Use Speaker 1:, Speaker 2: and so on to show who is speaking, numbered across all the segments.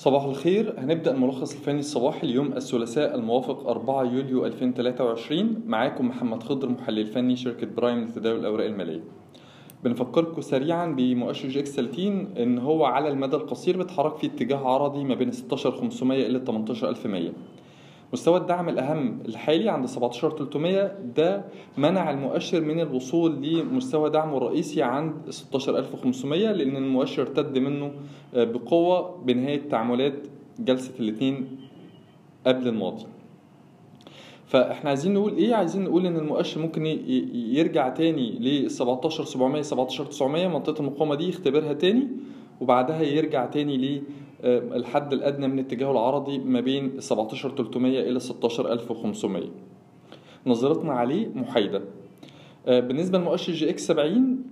Speaker 1: صباح الخير. هنبدأ الملخص الفني الصباحي اليوم الثلاثاء الموافق 4 يوليو 2023 معاكم محمد خضر محلل فني شركة Prime لتداول الأوراق المالية. بنفكركم سريعا بمؤشر EGX 30 إن هو على المدى القصير بيتحرك في اتجاه عرضي ما بين 16500 إلى 18100 مستوى الدعم الأهم الحالي عند 17300 ده منع المؤشر من الوصول لمستوى دعمه الرئيسي عند 16500 لأن المؤشر ارتد منه بقوة بنهاية تعاملات جلسة الاثنين قبل الماضي. فإحنا عايزين نقول إيه؟ عايزين نقول إن المؤشر ممكن يرجع تاني ل 17700 17900 منطقة المقاومة دي يختبرها تاني. وبعدها يرجع تاني ل الحد الأدنى من اتجاهه العرضي ما بين 17300 إلى 16500 نظرتنا عليه محايدة. بالنسبة لمؤشر جي إكس 70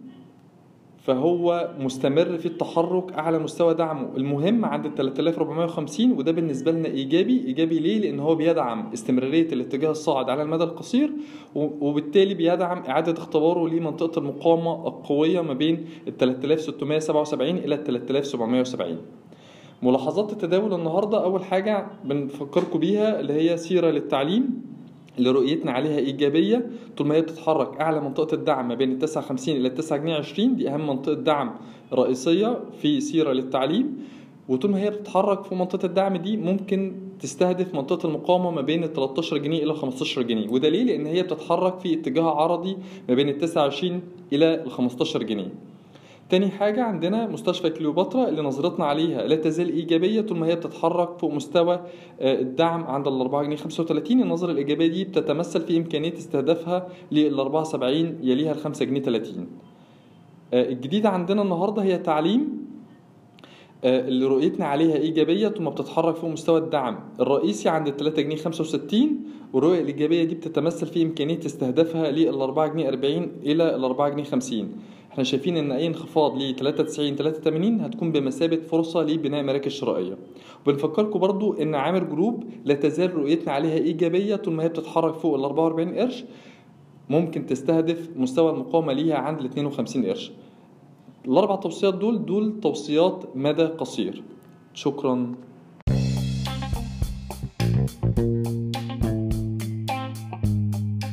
Speaker 1: فهو مستمر في التحرك اعلى مستوى دعمه. المهم عند ال 3450 وده بالنسبة لنا إيجابي. إيجابي ليه؟ لأن هو بيدعم استمرارية الاتجاه الصاعد على المدى القصير وبالتالي بيدعم إعادة اختباره لمنطقة المقاومة القوية ما بين ال 3677 إلى ال 3770 ملاحظات التداول النهارده أول حاجة بنفكركم بيها اللي هي سيرة للتعليم. اللي رؤيتنا عليها إيجابية طول ما هي بتتحرك أعلى منطقة الدعم ما بين ال 59 إلى 9 جنيه 20 دي أهم منطقة دعم رئيسية في سيرة للتعليم. وطول ما هي بتتحرك في منطقة الدعم دي ممكن تستهدف منطقة المقاومة ما بين ال 13 جنيه إلى 15 جنيه. وده ليه لأن هي بتتحرك في اتجاه عرضي ما بين ال 29 إلى ال 15 جنيه. تاني حاجة عندنا مستشفى كليوباترا اللي نظرتنا عليها لا تزال إيجابية طول ما هي بتتحرك فوق مستوى الدعم عند ال 4 جنيه 35 النظرة الإيجابية دي بتتمثل في إمكانية استهدافها لل 74 يليها ال 5 جنيه 30 الجديد عندنا النهاردة هي تعليم اللي رؤيتنا عليها إيجابية ما بتتحرك فوق مستوى الدعم. الرئيسي عند ال 3 جنيه 65 والرؤية الإيجابية دي بتتمثل في إمكانية استهدافها لل 4 جنيه 40 إلى ال 4 جنيه 50 إحنا شايفين إن أي انخفاض ل 93 83 هتكون بمثابة فرصة لبناء مراكز شرائية. وبنفكركم برضو إن عامر جروب لا تزال رؤيتنا عليها إيجابية طول ما هي بتتحرك فوق ال 44 قرش. ممكن تستهدف مستوى المقاومة ليها عند ال 52 قرش. الأربع توصيات دول دول توصيات مدى قصير. شكرا.